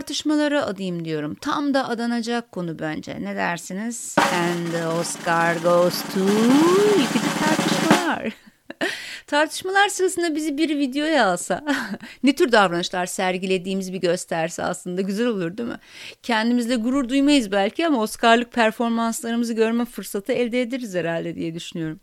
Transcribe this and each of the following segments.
tartışmalara adayım diyorum. Tam da adanacak konu bence. Ne dersiniz? And the Oscar goes to yıkıcı tartışmalar. Tartışmalar sırasında bizi bir videoya alsa ne tür davranışlar sergilediğimiz bir gösterse aslında güzel olur değil mi? Kendimizle gurur duymayız belki ama Oscar'lık performanslarımızı görme fırsatı elde ederiz herhalde diye düşünüyorum.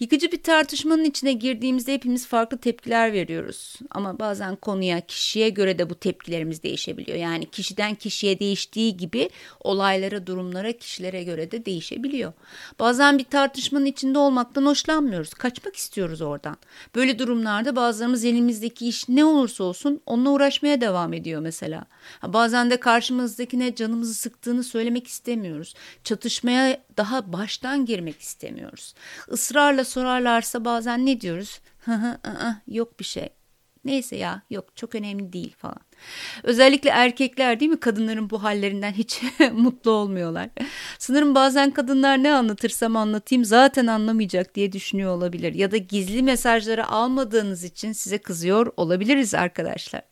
Yıkıcı bir tartışmanın içine girdiğimizde hepimiz farklı tepkiler veriyoruz. Ama bazen konuya, kişiye göre de bu tepkilerimiz değişebiliyor. Yani kişiden kişiye değiştiği gibi olaylara, durumlara, kişilere göre de değişebiliyor. Bazen bir tartışmanın içinde olmaktan hoşlanmıyoruz. Kaçmak istiyoruz oradan. Böyle durumlarda bazılarımız elimizdeki iş ne olursa olsun onunla uğraşmaya devam ediyor mesela. Bazen de karşımızdakine canımızı sıktığını söylemek istemiyoruz. Çatışmaya daha baştan girmek istemiyoruz. Israrla sorarlarsa bazen ne diyoruz? yok bir şey. Neyse ya yok çok önemli değil falan. Özellikle erkekler değil mi kadınların bu hallerinden hiç mutlu olmuyorlar. Sanırım bazen kadınlar ne anlatırsam anlatayım zaten anlamayacak diye düşünüyor olabilir. Ya da gizli mesajları almadığınız için size kızıyor olabiliriz arkadaşlar.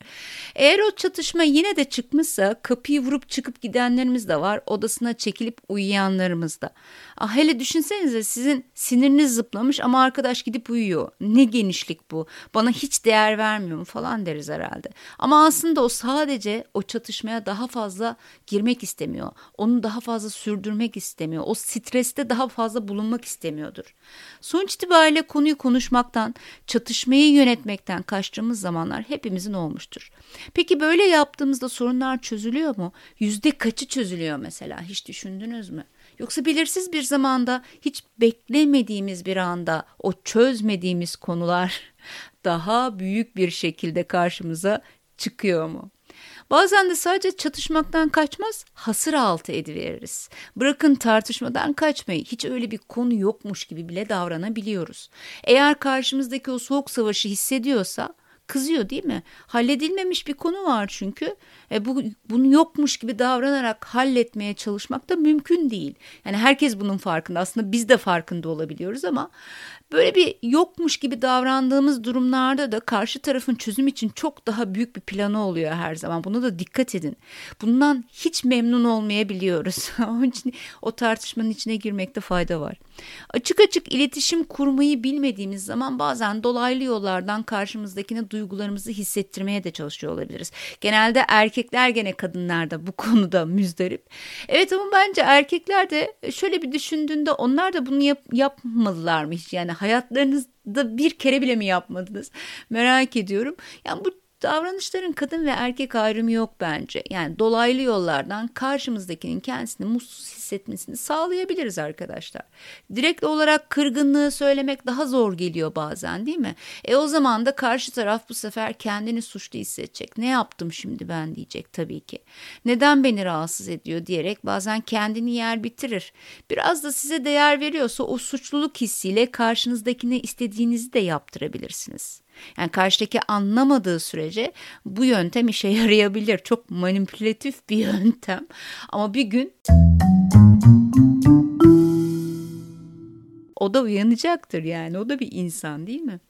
Eğer o çatışma yine de çıkmışsa kapıyı vurup çıkıp gidenlerimiz de var. Odasına çekilip uyuyanlarımız da. Ah, hele düşünsenize sizin siniriniz zıplamış ama arkadaş gidip uyuyor. Ne genişlik bu. Bana hiç değer vermiyor mu falan deriz herhalde. Ama aslında o sadece o çatışmaya daha fazla girmek istemiyor. Onu daha fazla sürdürmek istemiyor. O streste daha fazla bulunmak istemiyordur. Sonuç itibariyle konuyu konuşmaktan, çatışmayı yönetmekten kaçtığımız zamanlar hepimizin olmuştur. Peki böyle yaptığımızda sorunlar çözülüyor mu? Yüzde kaçı çözülüyor mesela? Hiç düşündünüz mü? Yoksa belirsiz bir zamanda hiç beklemediğimiz bir anda o çözmediğimiz konular daha büyük bir şekilde karşımıza çıkıyor mu? Bazen de sadece çatışmaktan kaçmaz, hasır altı ediveririz. Bırakın tartışmadan kaçmayı, hiç öyle bir konu yokmuş gibi bile davranabiliyoruz. Eğer karşımızdaki o soğuk savaşı hissediyorsa kızıyor değil mi? Halledilmemiş bir konu var çünkü. E bu bunu yokmuş gibi davranarak halletmeye çalışmak da mümkün değil. Yani herkes bunun farkında. Aslında biz de farkında olabiliyoruz ama Böyle bir yokmuş gibi davrandığımız durumlarda da karşı tarafın çözüm için çok daha büyük bir planı oluyor her zaman. Buna da dikkat edin. Bundan hiç memnun olmayabiliyoruz. Onun için o tartışmanın içine girmekte fayda var. Açık açık iletişim kurmayı bilmediğimiz zaman bazen dolaylı yollardan karşımızdakine duygularımızı hissettirmeye de çalışıyor olabiliriz. Genelde erkekler gene kadınlar da bu konuda müzdarip. Evet ama bence erkekler de şöyle bir düşündüğünde onlar da bunu yap yapmalılar mı hiç? Yani hayatlarınızda bir kere bile mi yapmadınız? Merak ediyorum. Yani bu Davranışların kadın ve erkek ayrımı yok bence. Yani dolaylı yollardan karşımızdakinin kendisini mutsuz hissetmesini sağlayabiliriz arkadaşlar. Direkt olarak kırgınlığı söylemek daha zor geliyor bazen değil mi? E o zaman da karşı taraf bu sefer kendini suçlu hissedecek. Ne yaptım şimdi ben diyecek tabii ki. Neden beni rahatsız ediyor diyerek bazen kendini yer bitirir. Biraz da size değer veriyorsa o suçluluk hissiyle karşınızdakine istediğinizi de yaptırabilirsiniz. Yani karşıdaki anlamadığı sürece bu yöntem işe yarayabilir. Çok manipülatif bir yöntem. Ama bir gün o da uyanacaktır yani. O da bir insan değil mi?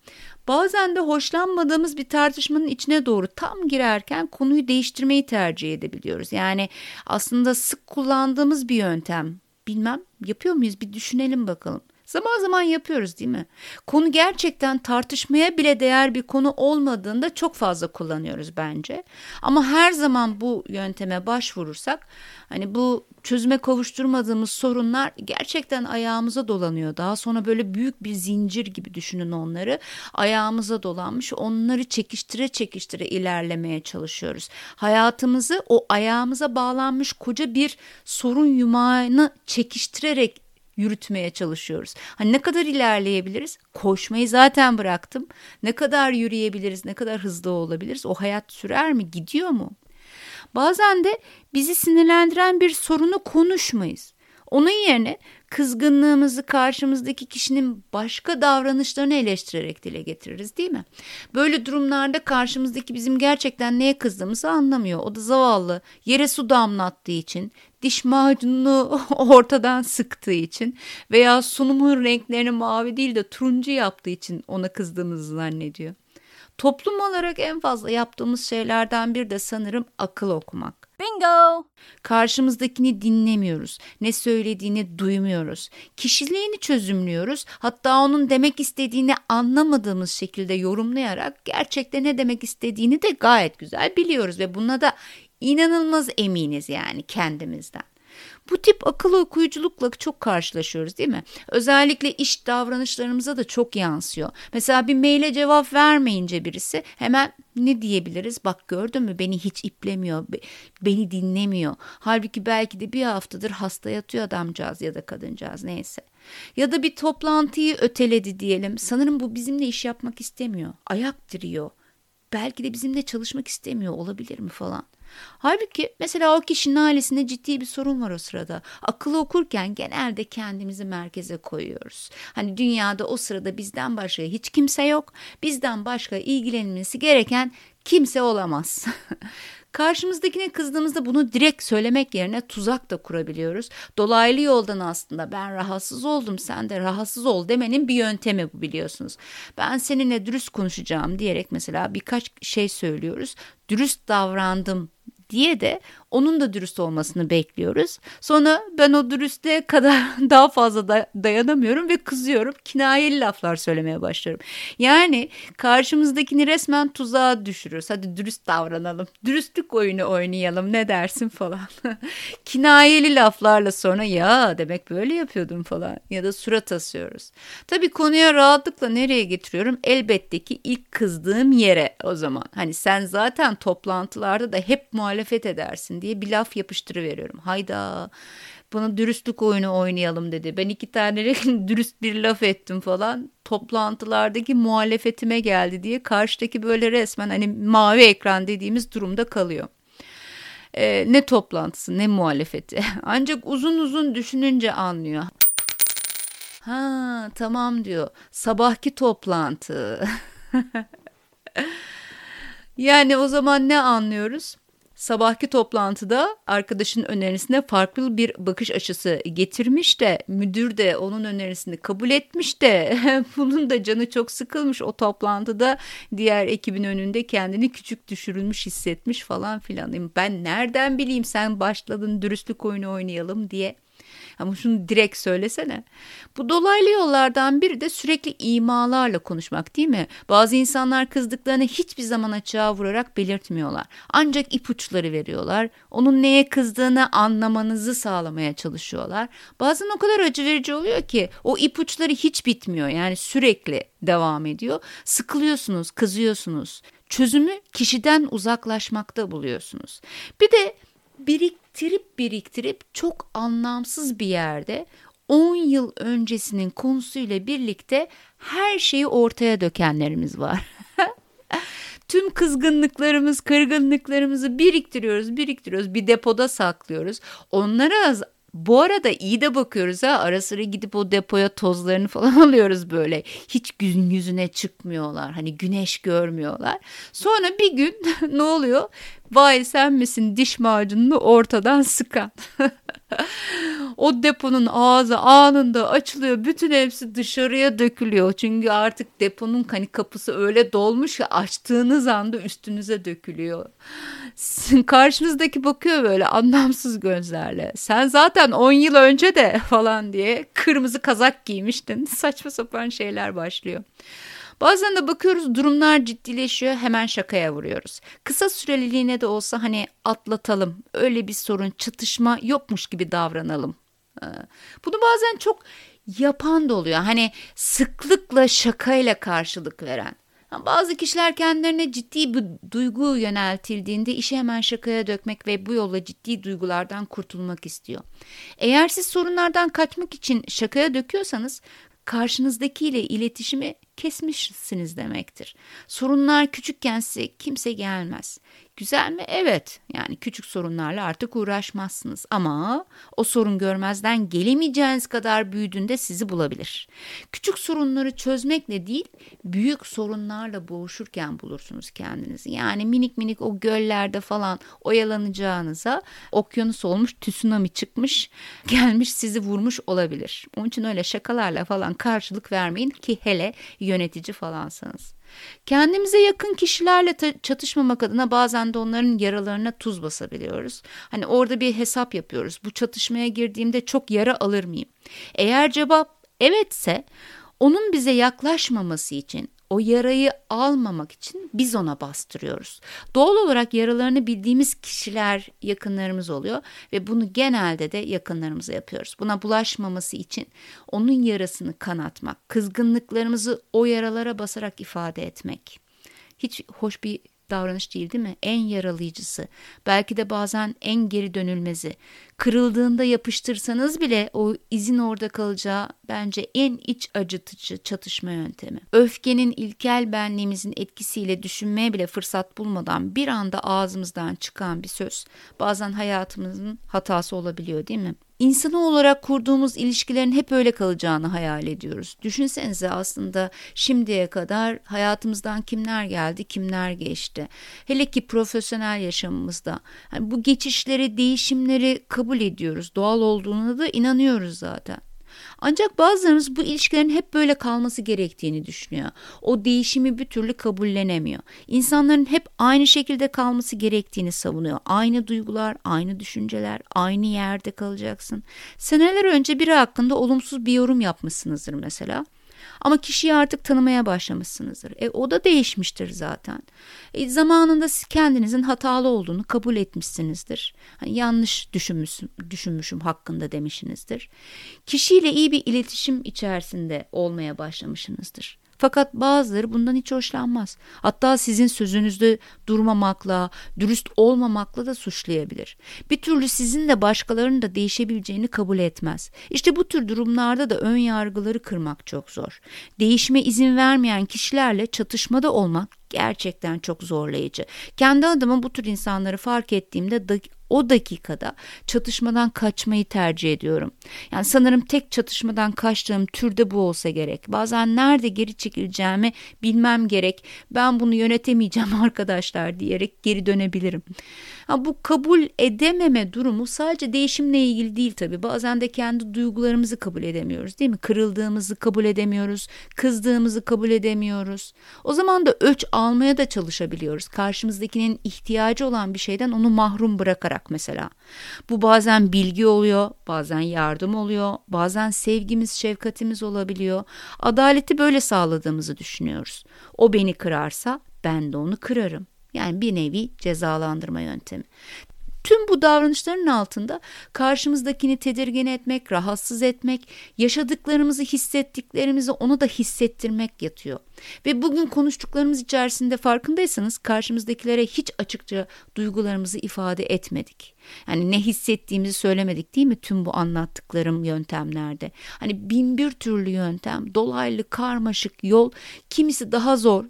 Bazen de hoşlanmadığımız bir tartışmanın içine doğru tam girerken konuyu değiştirmeyi tercih edebiliyoruz. Yani aslında sık kullandığımız bir yöntem. Bilmem yapıyor muyuz bir düşünelim bakalım. Zaman zaman yapıyoruz değil mi? Konu gerçekten tartışmaya bile değer bir konu olmadığında çok fazla kullanıyoruz bence. Ama her zaman bu yönteme başvurursak hani bu çözüme kavuşturmadığımız sorunlar gerçekten ayağımıza dolanıyor. Daha sonra böyle büyük bir zincir gibi düşünün onları. Ayağımıza dolanmış onları çekiştire çekiştire ilerlemeye çalışıyoruz. Hayatımızı o ayağımıza bağlanmış koca bir sorun yumağını çekiştirerek yürütmeye çalışıyoruz. Hani ne kadar ilerleyebiliriz? Koşmayı zaten bıraktım. Ne kadar yürüyebiliriz? Ne kadar hızlı olabiliriz? O hayat sürer mi? Gidiyor mu? Bazen de bizi sinirlendiren bir sorunu konuşmayız. Onun yerine kızgınlığımızı karşımızdaki kişinin başka davranışlarını eleştirerek dile getiririz değil mi? Böyle durumlarda karşımızdaki bizim gerçekten neye kızdığımızı anlamıyor. O da zavallı yere su damlattığı için, diş macununu ortadan sıktığı için veya sunumun renklerini mavi değil de turuncu yaptığı için ona kızdığımızı zannediyor. Toplum olarak en fazla yaptığımız şeylerden bir de sanırım akıl okumak. Bingo! Karşımızdakini dinlemiyoruz. Ne söylediğini duymuyoruz. Kişiliğini çözümlüyoruz. Hatta onun demek istediğini anlamadığımız şekilde yorumlayarak gerçekten ne demek istediğini de gayet güzel biliyoruz ve buna da inanılmaz eminiz yani kendimizden. Bu tip akıl okuyuculukla çok karşılaşıyoruz değil mi? Özellikle iş davranışlarımıza da çok yansıyor. Mesela bir maile cevap vermeyince birisi hemen ne diyebiliriz? Bak gördün mü beni hiç iplemiyor, beni dinlemiyor. Halbuki belki de bir haftadır hasta yatıyor adamcağız ya da kadıncağız neyse. Ya da bir toplantıyı öteledi diyelim. Sanırım bu bizimle iş yapmak istemiyor. Ayak diriyor. Belki de bizimle çalışmak istemiyor olabilir mi falan. Halbuki mesela o kişinin ailesinde ciddi bir sorun var o sırada. Akıllı okurken genelde kendimizi merkeze koyuyoruz. Hani dünyada o sırada bizden başka hiç kimse yok. Bizden başka ilgilenilmesi gereken kimse olamaz. Karşımızdakine kızdığımızda bunu direkt söylemek yerine tuzak da kurabiliyoruz. Dolaylı yoldan aslında ben rahatsız oldum sen de rahatsız ol demenin bir yöntemi bu biliyorsunuz. Ben seninle dürüst konuşacağım diyerek mesela birkaç şey söylüyoruz. Dürüst davrandım diye de onun da dürüst olmasını bekliyoruz. Sonra ben o dürüstlüğe kadar daha fazla da dayanamıyorum ve kızıyorum. Kinayeli laflar söylemeye başlıyorum. Yani karşımızdakini resmen tuzağa düşürüyoruz. Hadi dürüst davranalım. Dürüstlük oyunu oynayalım ne dersin falan. Kinayeli laflarla sonra ya demek böyle yapıyordum falan ya da surat asıyoruz. Tabii konuya rahatlıkla nereye getiriyorum? Elbette ki ilk kızdığım yere o zaman. Hani sen zaten toplantılarda da hep muhalefet edersin diye bir laf yapıştırıveriyorum. Hayda bana dürüstlük oyunu oynayalım dedi. Ben iki tane dürüst bir laf ettim falan. Toplantılardaki muhalefetime geldi diye karşıdaki böyle resmen hani mavi ekran dediğimiz durumda kalıyor. Ee, ne toplantısı ne muhalefeti. Ancak uzun uzun düşününce anlıyor. Ha tamam diyor. Sabahki toplantı. yani o zaman ne anlıyoruz? Sabahki toplantıda arkadaşın önerisine farklı bir bakış açısı getirmiş de müdür de onun önerisini kabul etmiş de bunun da canı çok sıkılmış o toplantıda diğer ekibin önünde kendini küçük düşürülmüş hissetmiş falan filan. Ben nereden bileyim sen başladın dürüstlük oyunu oynayalım diye. Ama şunu direkt söylesene. Bu dolaylı yollardan biri de sürekli imalarla konuşmak değil mi? Bazı insanlar kızdıklarını hiçbir zaman açığa vurarak belirtmiyorlar. Ancak ipuçları veriyorlar. Onun neye kızdığını anlamanızı sağlamaya çalışıyorlar. Bazen o kadar acı verici oluyor ki o ipuçları hiç bitmiyor. Yani sürekli devam ediyor. Sıkılıyorsunuz, kızıyorsunuz. Çözümü kişiden uzaklaşmakta buluyorsunuz. Bir de biriktirip biriktirip çok anlamsız bir yerde 10 yıl öncesinin konusuyla birlikte her şeyi ortaya dökenlerimiz var. Tüm kızgınlıklarımız, kırgınlıklarımızı biriktiriyoruz, biriktiriyoruz, bir depoda saklıyoruz. Onlara bu arada iyi de bakıyoruz ha ara sıra gidip o depoya tozlarını falan alıyoruz böyle. Hiç gün yüzüne çıkmıyorlar hani güneş görmüyorlar. Sonra bir gün ne oluyor? Vay sen misin diş macununu ortadan sıkan. o deponun ağzı anında açılıyor. Bütün hepsi dışarıya dökülüyor. Çünkü artık deponun hani kapısı öyle dolmuş ki açtığınız anda üstünüze dökülüyor. Karşınızdaki bakıyor böyle anlamsız gözlerle. Sen zaten 10 yıl önce de falan diye kırmızı kazak giymiştin. Saçma sapan şeyler başlıyor. Bazen de bakıyoruz durumlar ciddileşiyor hemen şakaya vuruyoruz. Kısa süreliliğine de olsa hani atlatalım öyle bir sorun çatışma yokmuş gibi davranalım. Ee, bunu bazen çok yapan da oluyor. Hani sıklıkla şakayla karşılık veren. Bazı kişiler kendilerine ciddi bir duygu yöneltildiğinde işi hemen şakaya dökmek ve bu yolla ciddi duygulardan kurtulmak istiyor. Eğer siz sorunlardan kaçmak için şakaya döküyorsanız karşınızdakiyle iletişimi kesmişsiniz demektir. Sorunlar küçükken size kimse gelmez. Güzel mi? Evet. Yani küçük sorunlarla artık uğraşmazsınız ama o sorun görmezden gelemeyeceğiniz kadar büyüdüğünde sizi bulabilir. Küçük sorunları çözmekle değil, büyük sorunlarla boğuşurken bulursunuz kendinizi. Yani minik minik o göllerde falan oyalanacağınıza okyanus olmuş, tsunami çıkmış, gelmiş sizi vurmuş olabilir. Onun için öyle şakalarla falan karşılık vermeyin ki hele yönetici falansanız. Kendimize yakın kişilerle çatışmamak adına bazen de onların yaralarına tuz basabiliyoruz. Hani orada bir hesap yapıyoruz. Bu çatışmaya girdiğimde çok yara alır mıyım? Eğer cevap evetse onun bize yaklaşmaması için o yarayı almamak için biz ona bastırıyoruz. Doğal olarak yaralarını bildiğimiz kişiler yakınlarımız oluyor ve bunu genelde de yakınlarımıza yapıyoruz. Buna bulaşmaması için onun yarasını kanatmak, kızgınlıklarımızı o yaralara basarak ifade etmek. Hiç hoş bir davranış değil değil mi? En yaralayıcısı. Belki de bazen en geri dönülmezi. Kırıldığında yapıştırsanız bile o izin orada kalacağı bence en iç acıtıcı çatışma yöntemi. Öfkenin ilkel benliğimizin etkisiyle düşünmeye bile fırsat bulmadan bir anda ağzımızdan çıkan bir söz bazen hayatımızın hatası olabiliyor değil mi? İnsanı olarak kurduğumuz ilişkilerin hep öyle kalacağını hayal ediyoruz. Düşünsenize aslında şimdiye kadar hayatımızdan kimler geldi, kimler geçti. Hele ki profesyonel yaşamımızda. Yani bu geçişleri, değişimleri kabul ediyoruz. Doğal olduğuna da inanıyoruz zaten. Ancak bazılarımız bu ilişkilerin hep böyle kalması gerektiğini düşünüyor. O değişimi bir türlü kabullenemiyor. İnsanların hep aynı şekilde kalması gerektiğini savunuyor. Aynı duygular, aynı düşünceler, aynı yerde kalacaksın. Seneler önce biri hakkında olumsuz bir yorum yapmışsınızdır mesela. Ama kişiyi artık tanımaya başlamışsınızdır. E, o da değişmiştir zaten. E, zamanında siz kendinizin hatalı olduğunu kabul etmişsinizdir. Hani yanlış düşünmüşüm, düşünmüşüm hakkında demişsinizdir. Kişiyle iyi bir iletişim içerisinde olmaya başlamışsınızdır. Fakat bazıları bundan hiç hoşlanmaz. Hatta sizin sözünüzde durmamakla, dürüst olmamakla da suçlayabilir. Bir türlü sizin de başkalarının da değişebileceğini kabul etmez. İşte bu tür durumlarda da ön yargıları kırmak çok zor. Değişime izin vermeyen kişilerle çatışmada olmak gerçekten çok zorlayıcı. Kendi adıma bu tür insanları fark ettiğimde o dakikada çatışmadan kaçmayı tercih ediyorum. Yani sanırım tek çatışmadan kaçtığım türde bu olsa gerek. Bazen nerede geri çekileceğimi bilmem gerek. Ben bunu yönetemeyeceğim arkadaşlar diyerek geri dönebilirim. Ha, bu kabul edememe durumu sadece değişimle ilgili değil tabii. Bazen de kendi duygularımızı kabul edemiyoruz değil mi? Kırıldığımızı kabul edemiyoruz, kızdığımızı kabul edemiyoruz. O zaman da öç almaya da çalışabiliyoruz. Karşımızdakinin ihtiyacı olan bir şeyden onu mahrum bırakarak mesela. Bu bazen bilgi oluyor, bazen yardım oluyor, bazen sevgimiz, şefkatimiz olabiliyor. Adaleti böyle sağladığımızı düşünüyoruz. O beni kırarsa ben de onu kırarım. Yani bir nevi cezalandırma yöntemi. Tüm bu davranışların altında karşımızdakini tedirgin etmek, rahatsız etmek, yaşadıklarımızı, hissettiklerimizi onu da hissettirmek yatıyor. Ve bugün konuştuklarımız içerisinde farkındaysanız karşımızdakilere hiç açıkça duygularımızı ifade etmedik. Yani ne hissettiğimizi söylemedik değil mi tüm bu anlattıklarım yöntemlerde. Hani bin bir türlü yöntem, dolaylı, karmaşık yol, kimisi daha zor,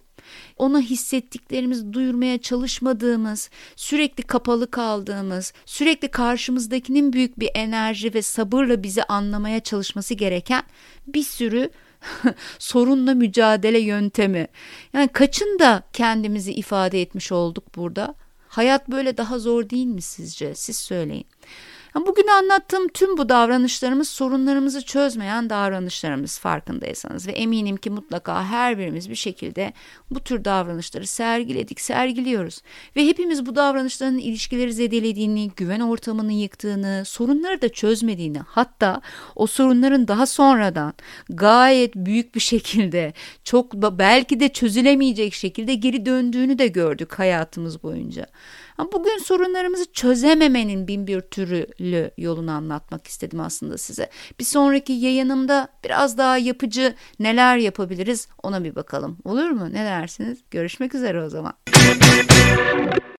ona hissettiklerimizi duyurmaya çalışmadığımız, sürekli kapalı kaldığımız, sürekli karşımızdakinin büyük bir enerji ve sabırla bizi anlamaya çalışması gereken bir sürü sorunla mücadele yöntemi. Yani kaçın da kendimizi ifade etmiş olduk burada? Hayat böyle daha zor değil mi sizce? Siz söyleyin. Bugün anlattığım tüm bu davranışlarımız sorunlarımızı çözmeyen davranışlarımız farkındaysanız ve eminim ki mutlaka her birimiz bir şekilde bu tür davranışları sergiledik, sergiliyoruz. Ve hepimiz bu davranışların ilişkileri zedelediğini, güven ortamını yıktığını, sorunları da çözmediğini, hatta o sorunların daha sonradan gayet büyük bir şekilde çok belki de çözülemeyecek şekilde geri döndüğünü de gördük hayatımız boyunca. Bugün sorunlarımızı çözememenin bin bir türlü yolunu anlatmak istedim aslında size. Bir sonraki yayınımda biraz daha yapıcı neler yapabiliriz ona bir bakalım. Olur mu? Ne dersiniz? Görüşmek üzere o zaman.